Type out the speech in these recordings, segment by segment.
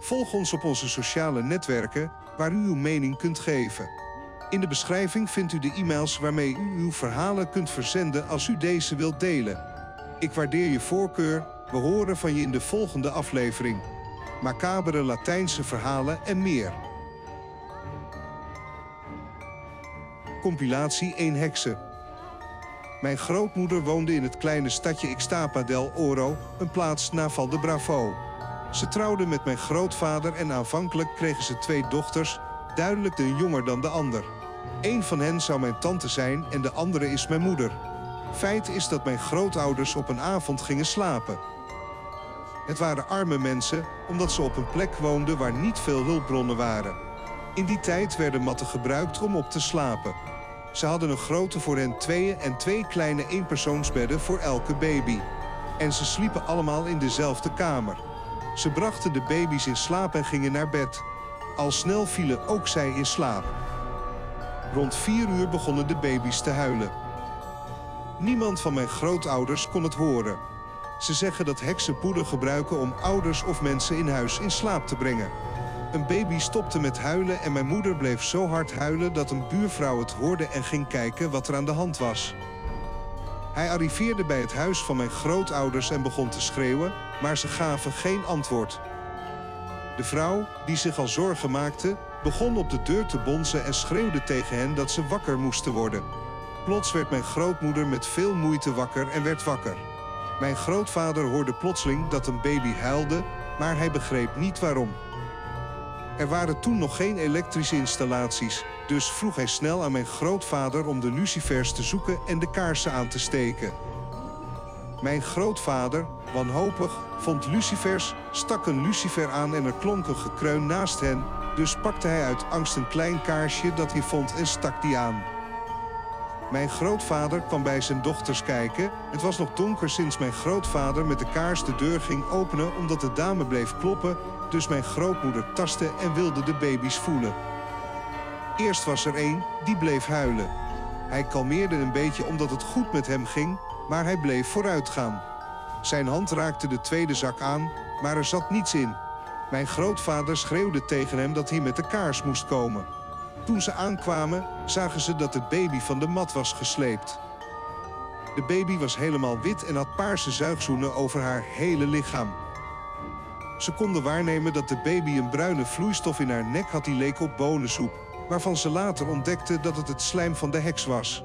Volg ons op onze sociale netwerken waar u uw mening kunt geven. In de beschrijving vindt u de e-mails waarmee u uw verhalen kunt verzenden als u deze wilt delen. Ik waardeer je voorkeur. We horen van je in de volgende aflevering. Macabere Latijnse verhalen en meer. Compilatie 1 Heksen. Mijn grootmoeder woonde in het kleine stadje Ixtapa del Oro, een plaats na Val de Bravo. Ze trouwde met mijn grootvader en aanvankelijk kregen ze twee dochters, duidelijk de jonger dan de ander. Eén van hen zou mijn tante zijn en de andere is mijn moeder. Feit is dat mijn grootouders op een avond gingen slapen. Het waren arme mensen, omdat ze op een plek woonden waar niet veel hulpbronnen waren. In die tijd werden matten gebruikt om op te slapen. Ze hadden een grote voor hen tweeën en twee kleine eenpersoonsbedden voor elke baby. En ze sliepen allemaal in dezelfde kamer. Ze brachten de baby's in slaap en gingen naar bed. Al snel vielen ook zij in slaap. Rond vier uur begonnen de baby's te huilen. Niemand van mijn grootouders kon het horen. Ze zeggen dat heksen poeder gebruiken om ouders of mensen in huis in slaap te brengen. Een baby stopte met huilen en mijn moeder bleef zo hard huilen dat een buurvrouw het hoorde en ging kijken wat er aan de hand was. Hij arriveerde bij het huis van mijn grootouders en begon te schreeuwen, maar ze gaven geen antwoord. De vrouw, die zich al zorgen maakte, begon op de deur te bonzen en schreeuwde tegen hen dat ze wakker moesten worden. Plots werd mijn grootmoeder met veel moeite wakker en werd wakker. Mijn grootvader hoorde plotseling dat een baby huilde, maar hij begreep niet waarom. Er waren toen nog geen elektrische installaties, dus vroeg hij snel aan mijn grootvader om de lucifers te zoeken en de kaarsen aan te steken. Mijn grootvader, wanhopig, vond lucifers, stak een lucifer aan en er klonk een gekreun naast hen, dus pakte hij uit angst een klein kaarsje dat hij vond en stak die aan. Mijn grootvader kwam bij zijn dochters kijken. Het was nog donker sinds mijn grootvader met de kaars de deur ging openen omdat de dame bleef kloppen, dus mijn grootmoeder tastte en wilde de baby's voelen. Eerst was er één die bleef huilen. Hij kalmeerde een beetje omdat het goed met hem ging, maar hij bleef vooruitgaan. Zijn hand raakte de tweede zak aan, maar er zat niets in. Mijn grootvader schreeuwde tegen hem dat hij met de kaars moest komen. Toen ze aankwamen, zagen ze dat het baby van de mat was gesleept. De baby was helemaal wit en had paarse zuigzoenen over haar hele lichaam. Ze konden waarnemen dat de baby een bruine vloeistof in haar nek had die leek op bonensoep, waarvan ze later ontdekte dat het het slijm van de heks was.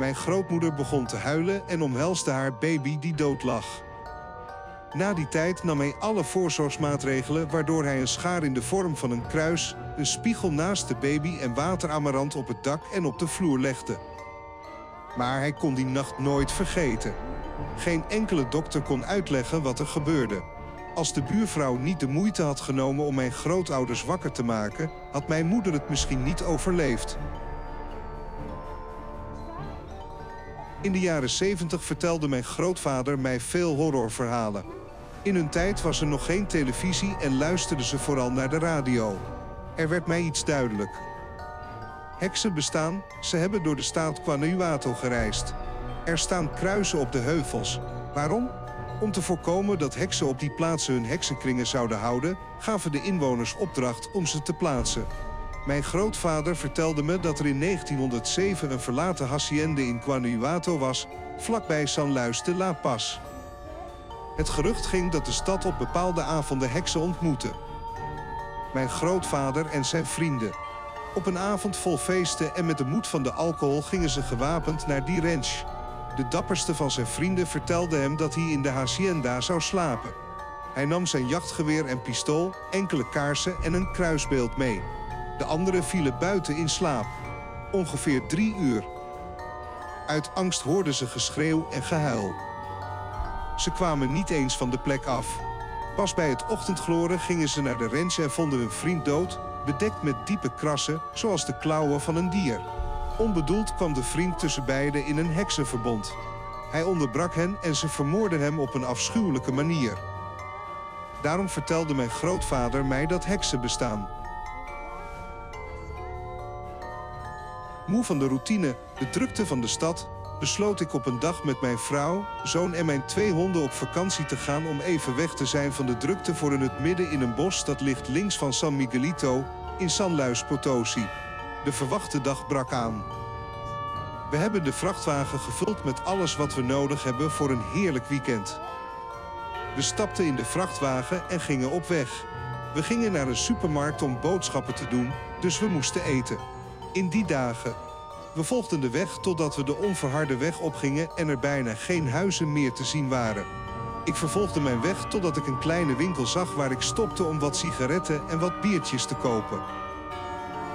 Mijn grootmoeder begon te huilen en omhelsde haar baby die dood lag. Na die tijd nam hij alle voorzorgsmaatregelen waardoor hij een schaar in de vorm van een kruis, een spiegel naast de baby en wateramarant op het dak en op de vloer legde. Maar hij kon die nacht nooit vergeten. Geen enkele dokter kon uitleggen wat er gebeurde. Als de buurvrouw niet de moeite had genomen om mijn grootouders wakker te maken, had mijn moeder het misschien niet overleefd. In de jaren 70 vertelde mijn grootvader mij veel horrorverhalen. In hun tijd was er nog geen televisie en luisterden ze vooral naar de radio. Er werd mij iets duidelijk. Heksen bestaan, ze hebben door de staat Guanajuato gereisd. Er staan kruisen op de heuvels. Waarom? Om te voorkomen dat heksen op die plaatsen hun heksenkringen zouden houden, gaven de inwoners opdracht om ze te plaatsen. Mijn grootvader vertelde me dat er in 1907 een verlaten haciende in Guanajuato was, vlakbij San Luis de La Paz. Het gerucht ging dat de stad op bepaalde avonden heksen ontmoette. Mijn grootvader en zijn vrienden. Op een avond vol feesten en met de moed van de alcohol gingen ze gewapend naar die ranch. De dapperste van zijn vrienden vertelde hem dat hij in de hacienda zou slapen. Hij nam zijn jachtgeweer en pistool, enkele kaarsen en een kruisbeeld mee. De anderen vielen buiten in slaap. Ongeveer drie uur. Uit angst hoorden ze geschreeuw en gehuil. Ze kwamen niet eens van de plek af. Pas bij het ochtendgloren gingen ze naar de ranch en vonden hun vriend dood, bedekt met diepe krassen, zoals de klauwen van een dier. Onbedoeld kwam de vriend tussen beiden in een heksenverbond. Hij onderbrak hen en ze vermoorden hem op een afschuwelijke manier. Daarom vertelde mijn grootvader mij dat heksen bestaan. Moe van de routine, de drukte van de stad, besloot ik op een dag met mijn vrouw, zoon en mijn twee honden op vakantie te gaan om even weg te zijn van de drukte voor in het midden in een bos dat ligt links van San Miguelito in San Luis Potosi. De verwachte dag brak aan. We hebben de vrachtwagen gevuld met alles wat we nodig hebben voor een heerlijk weekend. We stapten in de vrachtwagen en gingen op weg. We gingen naar een supermarkt om boodschappen te doen, dus we moesten eten. In die dagen. We volgden de weg totdat we de onverharde weg opgingen en er bijna geen huizen meer te zien waren. Ik vervolgde mijn weg totdat ik een kleine winkel zag waar ik stopte om wat sigaretten en wat biertjes te kopen.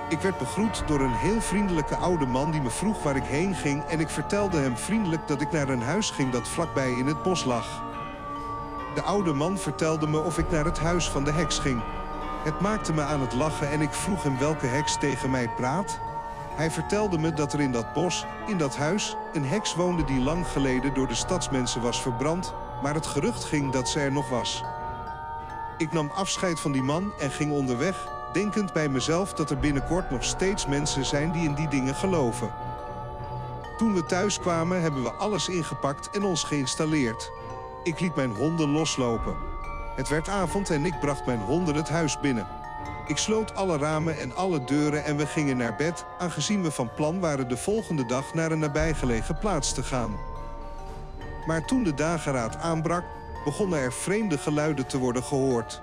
Ik werd begroet door een heel vriendelijke oude man die me vroeg waar ik heen ging en ik vertelde hem vriendelijk dat ik naar een huis ging dat vlakbij in het bos lag. De oude man vertelde me of ik naar het huis van de heks ging. Het maakte me aan het lachen en ik vroeg hem welke heks tegen mij praat. Hij vertelde me dat er in dat bos, in dat huis, een heks woonde die lang geleden door de stadsmensen was verbrand, maar het gerucht ging dat ze er nog was. Ik nam afscheid van die man en ging onderweg, denkend bij mezelf dat er binnenkort nog steeds mensen zijn die in die dingen geloven. Toen we thuis kwamen hebben we alles ingepakt en ons geïnstalleerd. Ik liet mijn honden loslopen. Het werd avond en ik bracht mijn honden het huis binnen. Ik sloot alle ramen en alle deuren en we gingen naar bed, aangezien we van plan waren de volgende dag naar een nabijgelegen plaats te gaan. Maar toen de dageraad aanbrak, begonnen er vreemde geluiden te worden gehoord.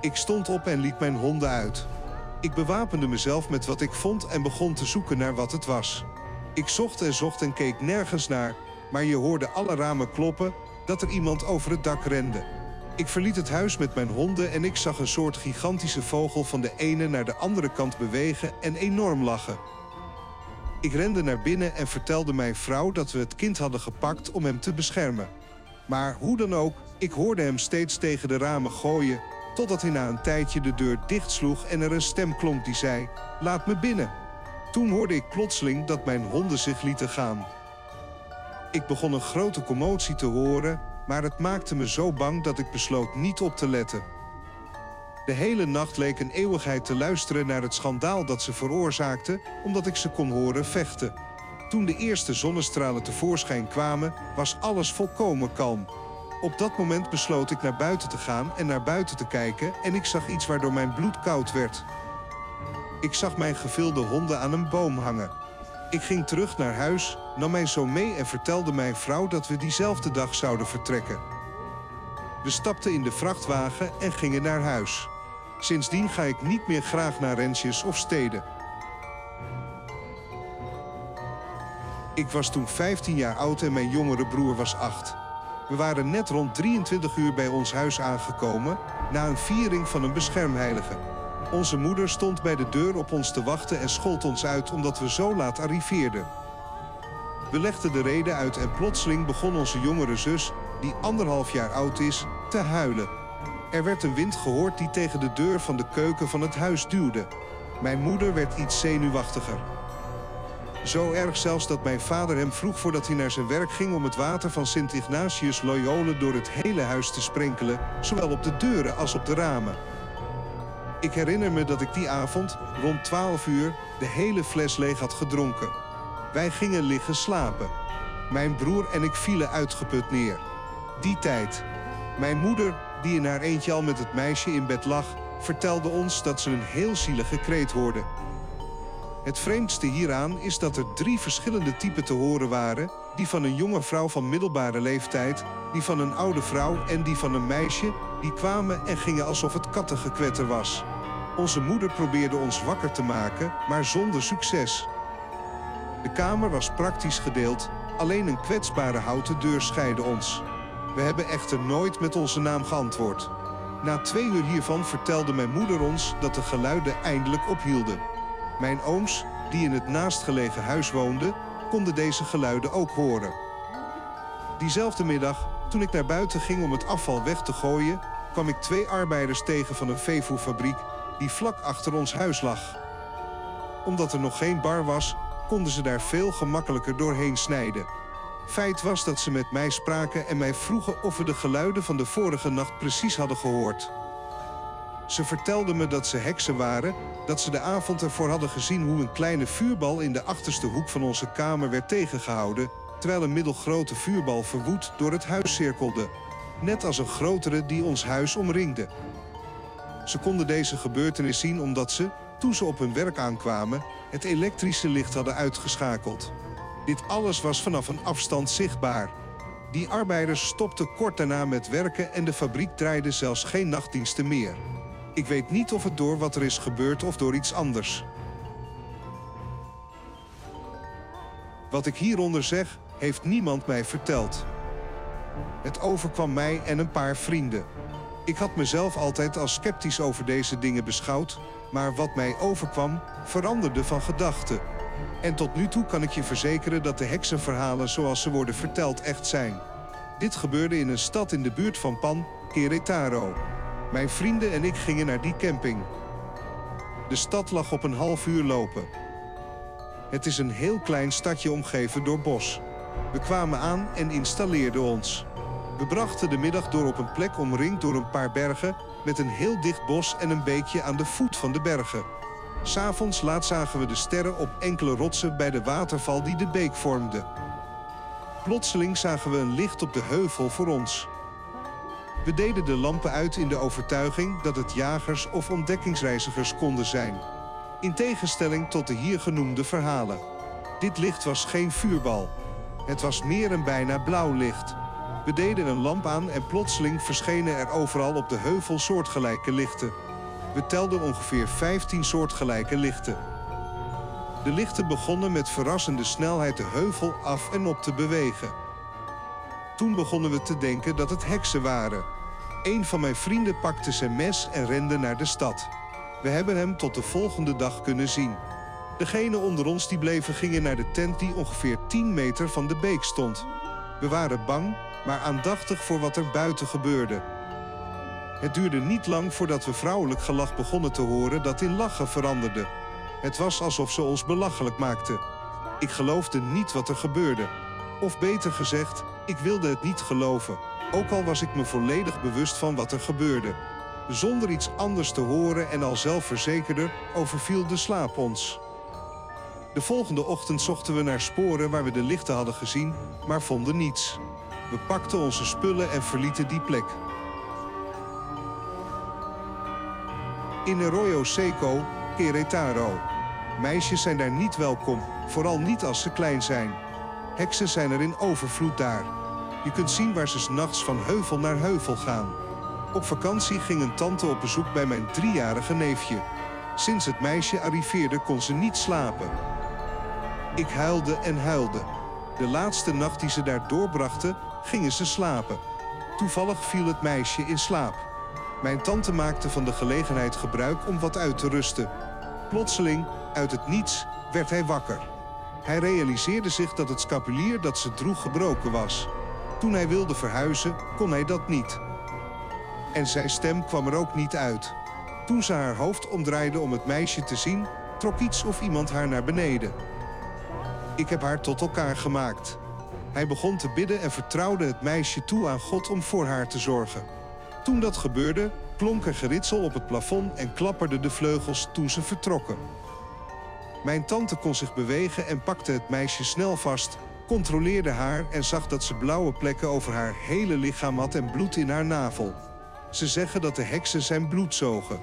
Ik stond op en liet mijn honden uit. Ik bewapende mezelf met wat ik vond en begon te zoeken naar wat het was. Ik zocht en zocht en keek nergens naar, maar je hoorde alle ramen kloppen dat er iemand over het dak rende. Ik verliet het huis met mijn honden en ik zag een soort gigantische vogel van de ene naar de andere kant bewegen en enorm lachen. Ik rende naar binnen en vertelde mijn vrouw dat we het kind hadden gepakt om hem te beschermen. Maar hoe dan ook, ik hoorde hem steeds tegen de ramen gooien, totdat hij na een tijdje de deur dichtsloeg en er een stem klonk die zei: Laat me binnen. Toen hoorde ik plotseling dat mijn honden zich lieten gaan. Ik begon een grote commotie te horen, maar het maakte me zo bang dat ik besloot niet op te letten. De hele nacht leek een eeuwigheid te luisteren naar het schandaal dat ze veroorzaakten, omdat ik ze kon horen vechten. Toen de eerste zonnestralen tevoorschijn kwamen, was alles volkomen kalm. Op dat moment besloot ik naar buiten te gaan en naar buiten te kijken en ik zag iets waardoor mijn bloed koud werd. Ik zag mijn gevilde honden aan een boom hangen. Ik ging terug naar huis, nam mijn zoon mee en vertelde mijn vrouw dat we diezelfde dag zouden vertrekken. We stapten in de vrachtwagen en gingen naar huis. Sindsdien ga ik niet meer graag naar rensjes of steden. Ik was toen 15 jaar oud en mijn jongere broer was 8. We waren net rond 23 uur bij ons huis aangekomen na een viering van een beschermheilige. Onze moeder stond bij de deur op ons te wachten en schold ons uit omdat we zo laat arriveerden. We legden de reden uit en plotseling begon onze jongere zus, die anderhalf jaar oud is, te huilen. Er werd een wind gehoord die tegen de deur van de keuken van het huis duwde. Mijn moeder werd iets zenuwachtiger. Zo erg zelfs dat mijn vader hem vroeg voordat hij naar zijn werk ging om het water van Sint Ignatius Loyola door het hele huis te sprenkelen, zowel op de deuren als op de ramen. Ik herinner me dat ik die avond, rond 12 uur, de hele fles leeg had gedronken. Wij gingen liggen slapen. Mijn broer en ik vielen uitgeput neer. Die tijd. Mijn moeder, die in haar eentje al met het meisje in bed lag, vertelde ons dat ze een heel zielige kreet hoorde. Het vreemdste hieraan is dat er drie verschillende typen te horen waren: die van een jonge vrouw van middelbare leeftijd, die van een oude vrouw en die van een meisje, die kwamen en gingen alsof het kattengekwetter was. Onze moeder probeerde ons wakker te maken, maar zonder succes. De kamer was praktisch gedeeld, alleen een kwetsbare houten deur scheidde ons. We hebben echter nooit met onze naam geantwoord. Na twee uur hiervan vertelde mijn moeder ons dat de geluiden eindelijk ophielden. Mijn ooms, die in het naastgelegen huis woonden, konden deze geluiden ook horen. Diezelfde middag, toen ik naar buiten ging om het afval weg te gooien, kwam ik twee arbeiders tegen van een veevoerfabriek die vlak achter ons huis lag. Omdat er nog geen bar was, konden ze daar veel gemakkelijker doorheen snijden. Feit was dat ze met mij spraken en mij vroegen of we de geluiden van de vorige nacht precies hadden gehoord. Ze vertelden me dat ze heksen waren, dat ze de avond ervoor hadden gezien hoe een kleine vuurbal in de achterste hoek van onze kamer werd tegengehouden, terwijl een middelgrote vuurbal verwoed door het huis cirkelde, net als een grotere die ons huis omringde. Ze konden deze gebeurtenis zien omdat ze, toen ze op hun werk aankwamen, het elektrische licht hadden uitgeschakeld. Dit alles was vanaf een afstand zichtbaar. Die arbeiders stopten kort daarna met werken en de fabriek draaide zelfs geen nachtdiensten meer. Ik weet niet of het door wat er is gebeurd of door iets anders. Wat ik hieronder zeg, heeft niemand mij verteld. Het overkwam mij en een paar vrienden. Ik had mezelf altijd als sceptisch over deze dingen beschouwd, maar wat mij overkwam, veranderde van gedachten. En tot nu toe kan ik je verzekeren dat de heksenverhalen zoals ze worden verteld echt zijn. Dit gebeurde in een stad in de buurt van Pan, Querétaro. Mijn vrienden en ik gingen naar die camping. De stad lag op een half uur lopen. Het is een heel klein stadje omgeven door bos. We kwamen aan en installeerden ons. We brachten de middag door op een plek omringd door een paar bergen met een heel dicht bos en een beekje aan de voet van de bergen. S'avonds laat zagen we de sterren op enkele rotsen bij de waterval die de beek vormde. Plotseling zagen we een licht op de heuvel voor ons. We deden de lampen uit in de overtuiging dat het jagers of ontdekkingsreizigers konden zijn. In tegenstelling tot de hier genoemde verhalen. Dit licht was geen vuurbal. Het was meer een bijna blauw licht. We deden een lamp aan en plotseling verschenen er overal op de heuvel soortgelijke lichten. We telden ongeveer 15 soortgelijke lichten. De lichten begonnen met verrassende snelheid de heuvel af en op te bewegen. Toen begonnen we te denken dat het heksen waren. Een van mijn vrienden pakte zijn mes en rende naar de stad. We hebben hem tot de volgende dag kunnen zien. Degenen onder ons die bleven gingen naar de tent die ongeveer 10 meter van de beek stond. We waren bang, maar aandachtig voor wat er buiten gebeurde. Het duurde niet lang voordat we vrouwelijk gelach begonnen te horen dat in lachen veranderde. Het was alsof ze ons belachelijk maakten. Ik geloofde niet wat er gebeurde. Of beter gezegd, ik wilde het niet geloven. Ook al was ik me volledig bewust van wat er gebeurde. Zonder iets anders te horen en al zelfverzekerder overviel de slaap ons. De volgende ochtend zochten we naar sporen waar we de lichten hadden gezien, maar vonden niets. We pakten onze spullen en verlieten die plek. In Arroyo Seco, Querétaro. Meisjes zijn daar niet welkom, vooral niet als ze klein zijn. Heksen zijn er in overvloed daar. Je kunt zien waar ze s'nachts van heuvel naar heuvel gaan. Op vakantie ging een tante op bezoek bij mijn driejarige neefje. Sinds het meisje arriveerde kon ze niet slapen. Ik huilde en huilde. De laatste nacht die ze daar doorbrachten, gingen ze slapen. Toevallig viel het meisje in slaap. Mijn tante maakte van de gelegenheid gebruik om wat uit te rusten. Plotseling, uit het niets, werd hij wakker. Hij realiseerde zich dat het scapulier dat ze droeg gebroken was. Toen hij wilde verhuizen, kon hij dat niet. En zijn stem kwam er ook niet uit. Toen ze haar hoofd omdraaide om het meisje te zien, trok iets of iemand haar naar beneden. Ik heb haar tot elkaar gemaakt. Hij begon te bidden en vertrouwde het meisje toe aan God om voor haar te zorgen. Toen dat gebeurde, klonk er geritsel op het plafond en klapperden de vleugels toen ze vertrokken. Mijn tante kon zich bewegen en pakte het meisje snel vast, controleerde haar en zag dat ze blauwe plekken over haar hele lichaam had en bloed in haar navel. Ze zeggen dat de heksen zijn bloed zogen.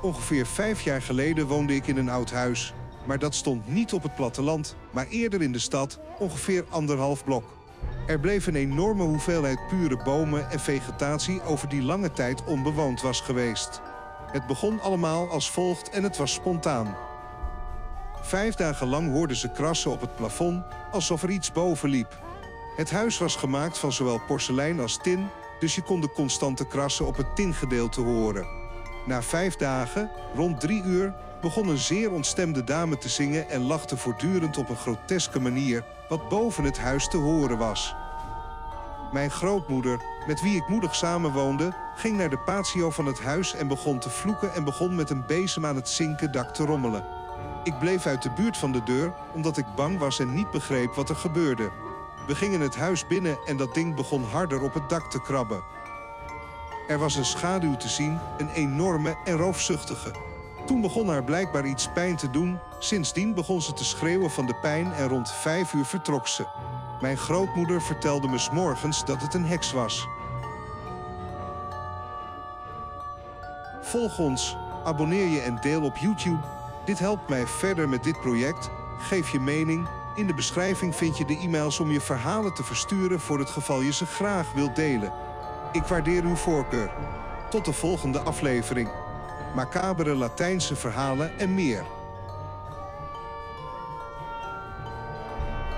Ongeveer vijf jaar geleden woonde ik in een oud huis. Maar dat stond niet op het platteland, maar eerder in de stad, ongeveer anderhalf blok. Er bleef een enorme hoeveelheid pure bomen en vegetatie over die lange tijd onbewoond was geweest. Het begon allemaal als volgt en het was spontaan. Vijf dagen lang hoorden ze krassen op het plafond, alsof er iets boven liep. Het huis was gemaakt van zowel porselein als tin, dus je kon de constante krassen op het tingedeelte horen. Na vijf dagen, rond drie uur, begon een zeer ontstemde dame te zingen en lachte voortdurend op een groteske manier, wat boven het huis te horen was. Mijn grootmoeder, met wie ik moedig samenwoonde, ging naar de patio van het huis en begon te vloeken en begon met een bezem aan het zinken dak te rommelen. Ik bleef uit de buurt van de deur, omdat ik bang was en niet begreep wat er gebeurde. We gingen het huis binnen en dat ding begon harder op het dak te krabben. Er was een schaduw te zien, een enorme en roofzuchtige. Toen begon haar blijkbaar iets pijn te doen. Sindsdien begon ze te schreeuwen van de pijn en rond vijf uur vertrok ze. Mijn grootmoeder vertelde me 's morgens dat het een heks was. Volg ons, abonneer je en deel op YouTube. Dit helpt mij verder met dit project. Geef je mening. In de beschrijving vind je de e-mails om je verhalen te versturen voor het geval je ze graag wilt delen. Ik waardeer uw voorkeur. Tot de volgende aflevering. Macabere Latijnse verhalen en meer.